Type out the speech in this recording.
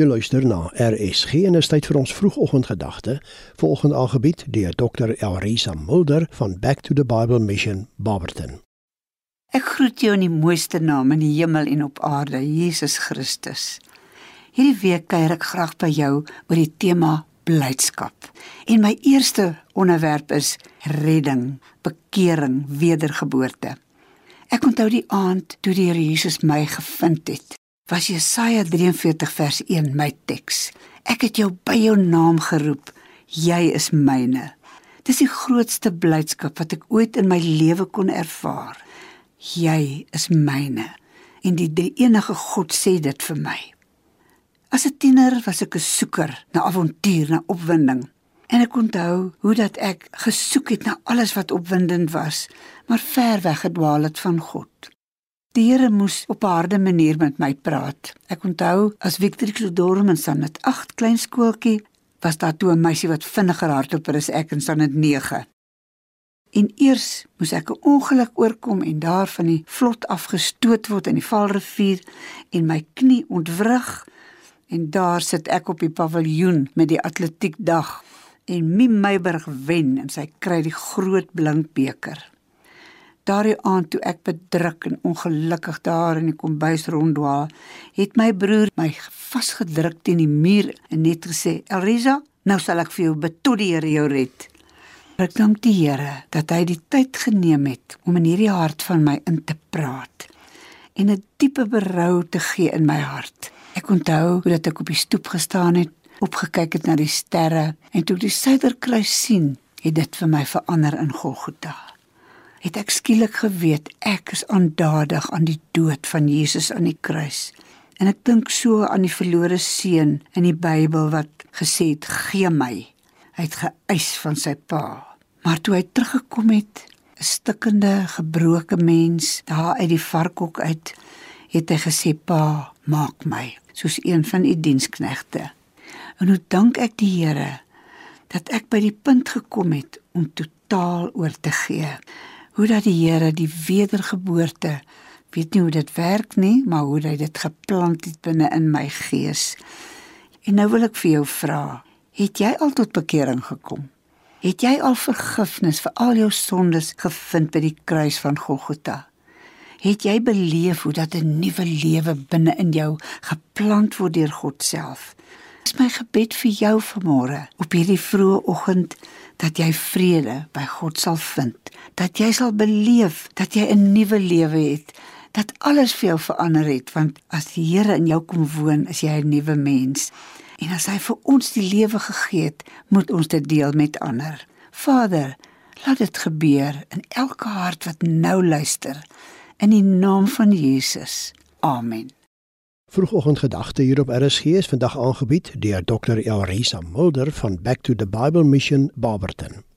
Jy luister na RSG en is tyd vir ons vroegoggendgedagte. Volgende aangebied deur Dr. Elrisa Mulder van Back to the Bible Mission Barberton. Ek groet jou in die mooiste naam in die hemel en op aarde, Jesus Christus. Hierdie week kuier ek graag by jou oor die tema blydskap. En my eerste onderwerp is redding, bekering, wedergeboorte. Ek onthou die aand toe die Here Jesus my gevind het was Jesaja 43 vers 1 my teks. Ek het jou by jou naam geroep. Jy is myne. Dis die grootste blydskap wat ek ooit in my lewe kon ervaar. Jy is myne. En die drie enige God sê dit vir my. As 'n tiener was ek 'n soeker na avontuur, na opwinding. En ek onthou hoe dat ek gesoek het na alles wat opwindend was, maar ver weg gedwaal het van God. Die Here moes op 'n harde manier met my praat. Ek onthou as Victor Klodorm in Sanet 8 klein skooltjie was daar toe 'n meisie wat vinniger hardloper as ek in Sanet 9. En eers moes ek 'n ongeluk oorkom en daar van die vlot afgestoot word in die Vaalrivier en my knie ontwrig en daar sit ek op die paviljoen met die atletiekdag en Mim Meyburg wen en sy kry die groot blink beker. Daardie aand toe ek bedruk en ongelukkig daar in die kombuis ronddwaal, het my broer my vasgedruk teen die muur en net gesê: "Elrisa, nou sal ek vir jou bid tot die Here jou red." Ek dank die Here dat hy die tyd geneem het om in hierdie hart van my in te praat en 'n diepe berou te gee in my hart. Ek onthou hoe dat ek op die stoep gestaan het, opgekyk het na die sterre en toe die suiderkruis sien, het dit vir my verander in Golgotha het ek skielik geweet ek is aandadig aan die dood van Jesus aan die kruis. En ek dink so aan die verlore seun in die Bybel wat gesê het: "Gee my." Hy het geëis van sy pa. Maar toe hy teruggekom het, 'n stikkende, gebroke mens, daar uit die varkhok uit, het hy gesê: "Pa, maak my soos een van u diensknegte." En hoe dank ek die Here dat ek by die punt gekom het om totaal oor te gee hoe dat die Here die wedergeboorte weet nie hoe dit werk nie, maar hoe hy dit geplant het binne in my gees. En nou wil ek vir jou vra, het jy al tot bekering gekom? Het jy al vergifnis vir al jou sondes gevind by die kruis van Golgotha? Het jy beleef hoe dat 'n nuwe lewe binne in jou geplant word deur God self? Dis my gebed vir jou vanmôre op hierdie vroeë oggend dat jy vrede by God sal vind, dat jy sal beleef dat jy 'n nuwe lewe het, dat alles vir jou verander het want as die Here in jou kom woon, is jy 'n nuwe mens. En as hy vir ons die lewe gegee het, moet ons dit deel met ander. Vader, laat dit gebeur in elke hart wat nou luister in die naam van Jesus. Amen. Vroegoggendgedagte hier op RSG is vandag aangebied deur Dr. Elrisa Mulder van Back to the Bible Mission Barberton.